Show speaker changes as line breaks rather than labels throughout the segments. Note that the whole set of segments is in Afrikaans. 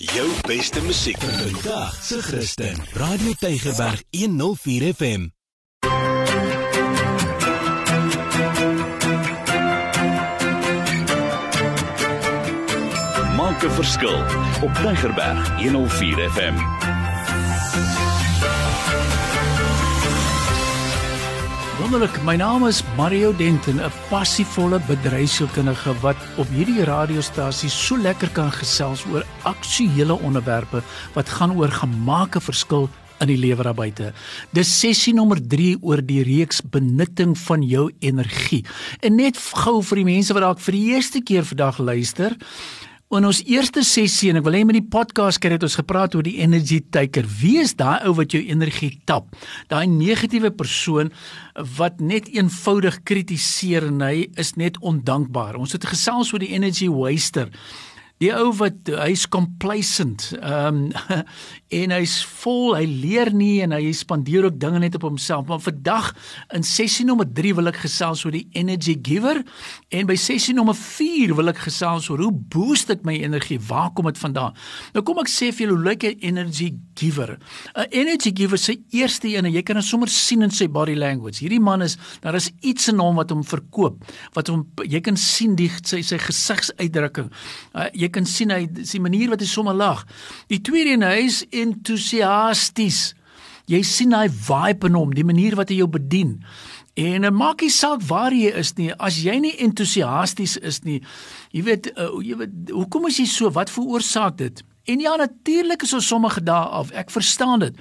Jou beste musiek vandag se Christen. Radio Tygerberg 104 FM. Maak 'n verskil op Tygerberg 104 FM.
Wonderlik, my naam is Mario Denton, 'n passievolle bedryfsielkundige wat op hierdie radiostasie so lekker kan gesels oor aktuelle onderwerpe wat gaan oor gemaake verskil in die lewer daar buite. Dis sessie nommer 3 oor die reeks benutting van jou energie. En net gou vir die mense wat dalk vir die eerste keer vandag luister, In ons eerste sessie en ek wil hê met die podcast kry het ons gepraat oor die energy taker. Wie is daai ou wat jou energie tap? Daai negatiewe persoon wat net eenvoudig kritiseer en hy is net ondankbaar. Ons het gesels oor die energy waster. Die ou wat hy's complacent. Ehm um, en hy's vol, hy leer nie en hy spandeer ook dinge net op homself. Maar vandag in sessie nommer 3 wil ek gesels oor die energy giver en by sessie nommer 4 wil ek gesels oor hoe boost ek my energie? Waar kom dit vandaan? Nou kom ek sê vir julle hoe lyk 'n energy giver? 'n Energy giver se eerste een, jy kan dit sommer sien in sy body language. Hierdie man is daar is iets in hom wat hom verkoop, wat hom jy kan sien die sy sy gesigsuitdrukking. Uh, jy kan sien hy die manier wat hy sommer lag. Die tweede een hy is entoesiasties. Jy sien hy vibe in hom, die manier wat hy jou bedien. En dit maak nie saak waar jy is nie, as jy nie entoesiasties is nie. Jy weet, uh, jy weet, hoekom is jy so? Wat veroorsaak dit? En ja, natuurlik is ons sommige dae af. Ek verstaan dit.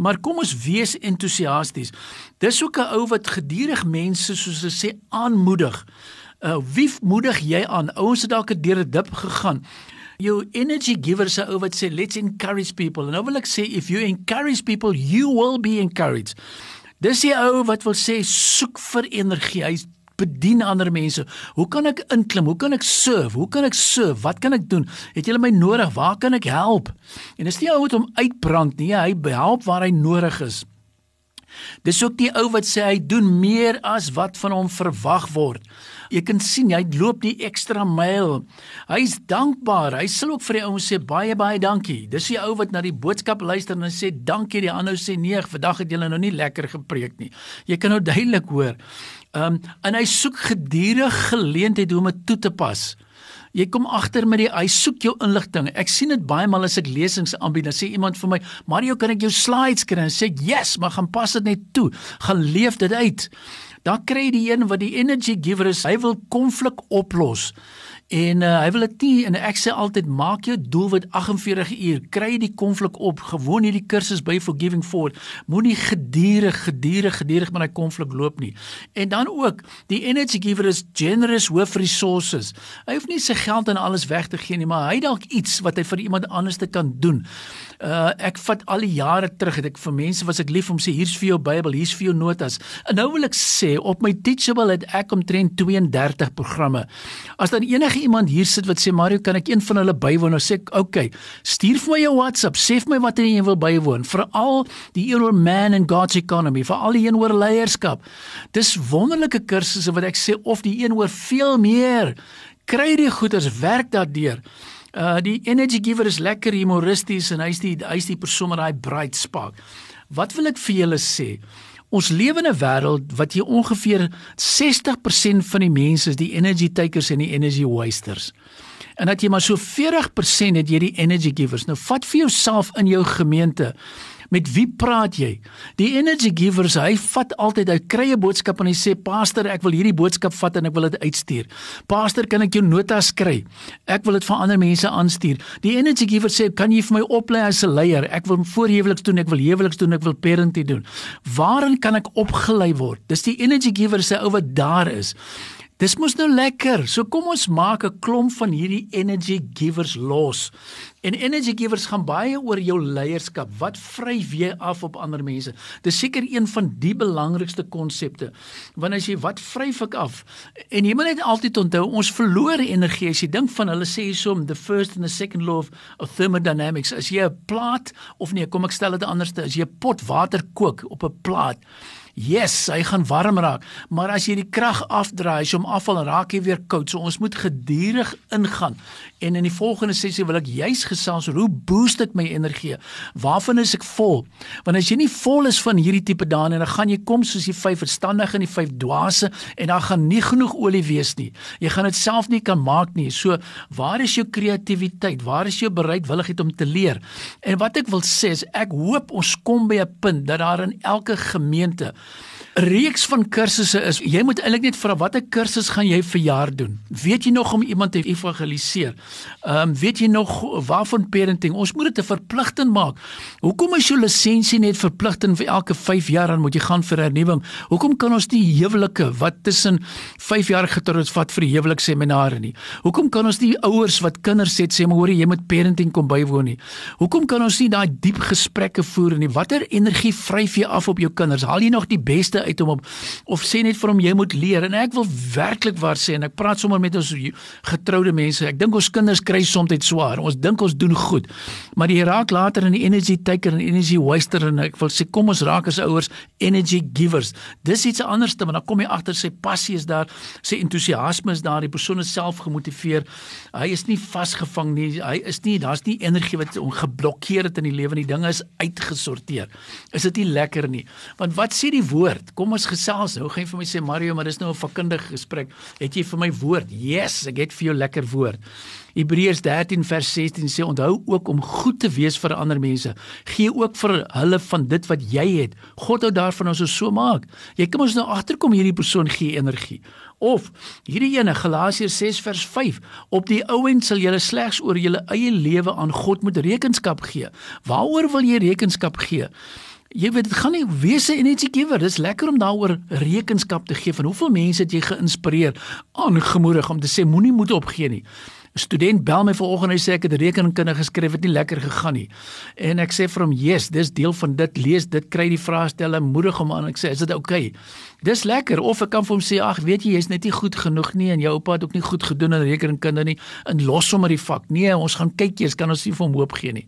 Maar kom ons wees entoesiasties. Dis ook 'n ou wat gedurig mense soos hulle sê aanmoedig. Uh wie moedig jy aan? Ouens het dalk deur 'n dip gegaan. Jou energy giver se ou wat sê let's encourage people. En nou wil ek sê if you encourage people, you will be encouraged. Dis die ou wat wil sê soek vir energie. Hy bedien ander mense. Hoe kan ek inklim? Hoe kan ek serve? Hoe kan ek serve? Wat kan ek doen? Het julle my nodig? Waar kan ek help? En dis nie ou wat hom uitbrand nie. Hy help waar hy nodig is. Dis ook die ou wat sê hy doen meer as wat van hom verwag word. Jy kan sien hy loop die ekstra myl. Hy's dankbaar. Hy sal ook vir die ouens sê baie baie dankie. Dis die ou wat na die boodskap luister en sê dankie. Die ander sê nee, vandag het julle nou nie lekker gepreek nie. Jy kan nou duidelik hoor. Ehm um, en hy soek gedurig geleenthede om dit toe te pas. Jy kom agter met die hy soek jou inligting. Ek sien dit baie maal as ek lesings aanbied, dan sê iemand vir my, "Mario, kan ek jou slides kry?" En sê ek, "Yes, maar gaan pas dit net toe. Gaan leef dit uit." Dan kry jy die een wat die energy giver is. Hy wil konflik oplos. En uh, hy wil dit nie en ek sê altyd maak jou doelwit 48 uur. Kry die konflik op. Gewoon hierdie kursus by Forgiving Forward. Moenie gedurig gedurig gedurig met daai konflik loop nie. En dan ook, die energy giver is generous with resources. Hy hoef nie sy geld en alles weg te gee nie, maar hy dalk iets wat hy vir iemand anders te kan doen. Uh ek vat al die jare terug het ek vir mense was ek lief om sê hier's vir jou Bybel, hier's vir jou notas. En nou wil ek sê op my Teachable het ek omtrent 32 programme. As dan enige iemand hier sit wat sê Mario, kan ek een van hulle bywoon? Nou sê ek, "Oké, okay, stuur vir my jou WhatsApp, sê vir my wat jy wil bywoon." Veral die een oor man and God's economy, veral die een oor leierskap. Dis wonderlike kursusse wat ek sê of die een oor veel meer. Kry die goeders, werk daardeur. Uh die energy giver is lekker humoristies en hy's die hy's die persoon met daai bright spark. Wat wil ek vir julle sê? Ons lewe in 'n wêreld wat hier ongeveer 60% van die mense is die energy takers en die energy wasters. En dat jy maar so 40% het jy die energy givers. Nou vat vir jouself in jou gemeente Met wie praat jy? Die energy givers, hy vat altyd, hy kry 'n boodskap en hy sê, "Pastor, ek wil hierdie boodskap vat en ek wil dit uitstuur." "Pastor, kan ek jou notas kry? Ek wil dit vir ander mense aanstuur." Die energy giver sê, "Kan jy vir my oplei as 'n leier? Ek wil voorhuweliks doen, ek wil huweliks doen, ek wil parenting doen. Waarin kan ek opgelei word?" Dis die energy giver se ou wat daar is. Dis mos nou lekker. So kom ons maak 'n klomp van hierdie energy givers los. En energy givers gaan baie oor jou leierskap. Wat vryf jy af op ander mense? Dis seker een van die belangrikste konsepte. Want as jy wat vryf ek af? En jy moet net altyd onthou, ons verloor energie as jy dink van hulle sê hiersom the first and the second law of, of thermodynamics. As jy 'n plaat of nee, kom ek stel dit anderste, as jy 'n pot water kook op 'n plaat Yes, hy gaan warm raak, maar as jy die krag afdraai, as jy hom afval, raak hy weer koud. So ons moet gedurig ingaan En in die volgende sessie wil ek juis gesels oor hoe boost ek my energie? Waarvan is ek vol? Want as jy nie vol is van hierdie tipe daan en dan gaan jy kom soos die vyf verstandige en die vyf dwaase en dan gaan nie genoeg olie wees nie. Jy gaan dit self nie kan maak nie. So, waar is jou kreatiwiteit? Waar is jou bereidwilligheid om te leer? En wat ek wil sê is ek hoop ons kom by 'n punt dat daar in elke gemeente reeks van kursusse is. Jy moet eintlik net vra watter kursus gaan jy vir jaar doen? Weet jy nog om iemand te evangeliseer? Ehm um, weet jy nog waarvan parenting? Ons moet dit 'n verpligting maak. Hoekom is jou lisensie net verpligting vir elke 5 jaar dan moet jy gaan vir hernuwing? Hoekom kan ons nie huwelike wat tussen 5 jaar getrouds vat vir huwelikseminare nie? Hoekom kan ons nie ouers wat kinders het sê maar hoor jy moet parenting kom bywoon nie? Hoekom kan ons nie daai diep gesprekke voer nie? Watter energie vryf jy af op jou kinders? Haal jy nog die beste uit hom op of sê net vir hom jy moet leer. En ek wil werklik waar sê en ek praat sommer met ons getroude mense ek dink ons kinders kry soms dit swaar. Ons dink ons doen goed maar jy raak later in die energy taker en energy waster en ek wil sê kom ons raak as ouers energy givers. Dis iets anderste maar dan kom jy agter sy passie is daar sy entoesiasme is daar die persoon is self gemotiveer. Hy is nie vasgevang nie hy is nie daar's nie energie wat hom geblokkeer het in die lewe die dinge is uitgesorteer. Is dit nie lekker nie? Want wat sê die woord kom ons gesels nou. Gaan jy vir my sê Mario, maar dis nou 'n vakkundige gesprek. Het jy vir my woord? Yes, ek het vir jou lekker woord. Hebreërs 13 vers 16 sê onthou ook om goed te wees vir ander mense. Gee ook vir hulle van dit wat jy het. God hou daarvan as ons so maak. Jy kom ons nou agterkom hierdie persoon gee energie. Of hierdie ene Galasiërs 6 vers 5 op die ouend sal julle slegs oor julle eie lewe aan God moet rekenskap gee. Waaroor wil jy rekenskap gee? Jy weet dit gaan nie energy giver. Dis lekker om daaroor rekenskap te gee van hoeveel mense het jy geïnspireer, aangemoedig om te sê moenie moed opgee nie. 'n Student bel my vanoggend en hy sê ek het rekenkunde geskryf het nie lekker gegaan nie. En ek sê vir hom, "Yes, dis deel van dit. Lees dit, kry die vraestelle, moedig hom aan." Ek sê, "Is dit oukei?" Okay? Dis lekker of ek kan vir hom sê, "Ag, weet jy, jy's net nie goed genoeg nie en jou oupa het ook nie goed gedoen in rekenkunde nie." En los sommer die vak. Nee, ons gaan kyk eers, kan ons nie vir hom hoop gee nie.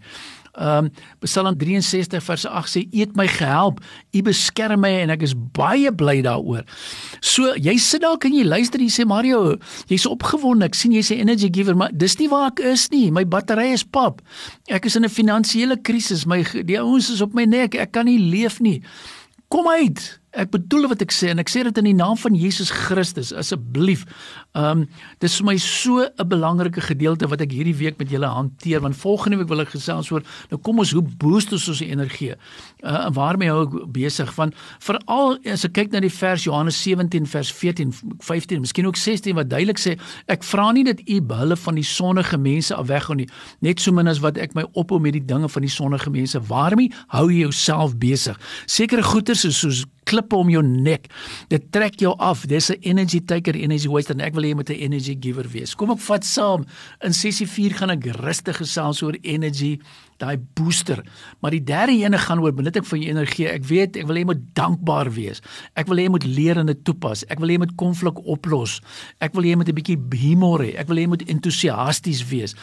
Ehm um, Psalm 63 vers 8 sê: "U het my gehelp, U beskerm my en ek is baie bly daaroor." So, jy sit dalk en jy luister en jy sê Mario, jy's opgewonde. Ek sien jy's 'n energy giver, maar dis nie waar ek is nie. My battery is pap. Ek is in 'n finansiële krisis. My die ouens is op my nek. Ek kan nie leef nie. Kom uit. Ek bedoel wat ek sê en ek sê dit in die naam van Jesus Christus asseblief. Ehm um, dis vir my so 'n belangrike gedeelte wat ek hierdie week met julle hanteer want volgende week wil ek gesels oor nou kom ons hoe boost ons ons energie. Uh waarmee hou ek besig van veral as ek kyk na die vers Johannes 17 vers 14 15 miskien ook 16 wat duidelik sê ek vra nie dat u hulle van die sonnige mense afweghou nie net so min as wat ek my ophou met die dinge van die sonnige mense. Waarmee hou jy jouself besig? Sekere goeters is soos klippe om jou nek. Dit trek jou af. Dis 'n energy taker, energy waster en ek wil hê jy moet 'n energy giver wees. Kom ek vat saam. In sessie 4 gaan ek rustig gesels oor energy daai booster. Maar die derde ene gaan oor benut ek van jou energie. Ek weet ek wil hê jy moet dankbaar wees. Ek wil hê jy moet leer en dit toepas. Ek wil hê jy moet konflik oplos. Ek wil hê jy moet 'n bietjie humor hê. Ek wil hê jy moet entoesiasties wees.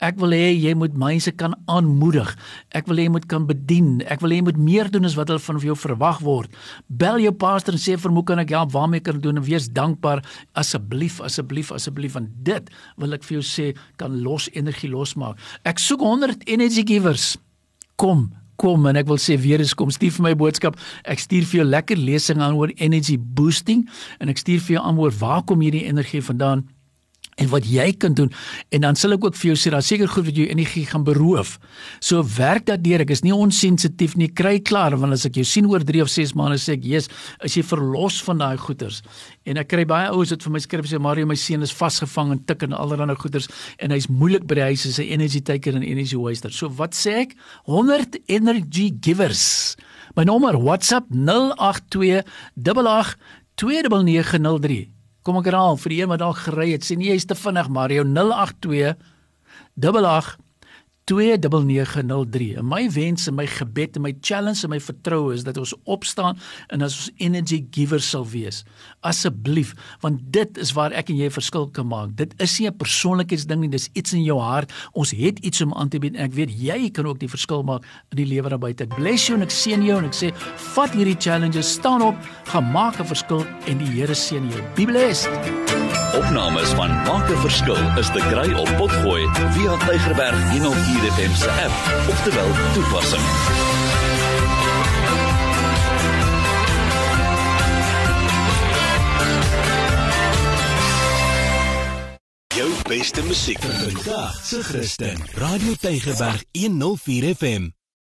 Ek wil hê jy moet mense kan aanmoedig. Ek wil hê jy moet kan bedien. Ek wil hê jy moet meer doen as wat hulle van jou verwag word. Bel jou pastor en sê vir hom kan ek help? Waarmee kan ek doen? En wees dankbaar asseblief, asseblief, asseblief want dit wil ek vir jou sê kan los energie losmaak. Ek soek 100 energy gewers. Kom, kom en ek wil sê weer eens kom stuur vir my boodskap. Ek stuur vir jou lekker lesing aan oor energy boosting en ek stuur vir jou aan oor waar kom hierdie energie vandaan? En wat jy kan doen en dan sal ek ook vir jou sê daar seker goed wat jou energie gaan beroof. So werk dat deur. Ek is nie onsensitief nie. Kry klaar want as ek jou sien oor 3 of 6 maande sê ek, "Jesus, is jy verlos van daai goeters?" En ek kry baie ouens wat vir my skryf sê, "Mario, my seun is vasgevang in tik en allerlei goeters en hy's moeilik by die huis as 'n energy taker en energy waster." So wat sê ek? 100 energy givers. My nommer WhatsApp 082 88 2903 Kom ek herhaal vir die een wat dalk gery het, sê nie jy's te vinnig Mario. 082 88 29903. En my wens en my gebed en my challenge en my vertroue is dat ons opstaan en as ons energy givers sal wees. Asseblief, want dit is waar ek en jy verskil kan maak. Dit is nie 'n persoonlikheidsding nie, dis iets in jou hart. Ons het iets om aan te bied en ek weet jy kan ook die verskil maak in die lewe daar buite. Ek bless jou en ek seën jou en ek sê vat hierdie challenges, staan op, gaan maak 'n verskil en die Here seën jou. Be blessed.
Opnames van Maak 'n Verskil is te kry op Potgooi via Tygerberg 104 FM se app of te wel toepassing. Jou beste musiek vir vandag se Christen. Radio Tygerberg 104 FM.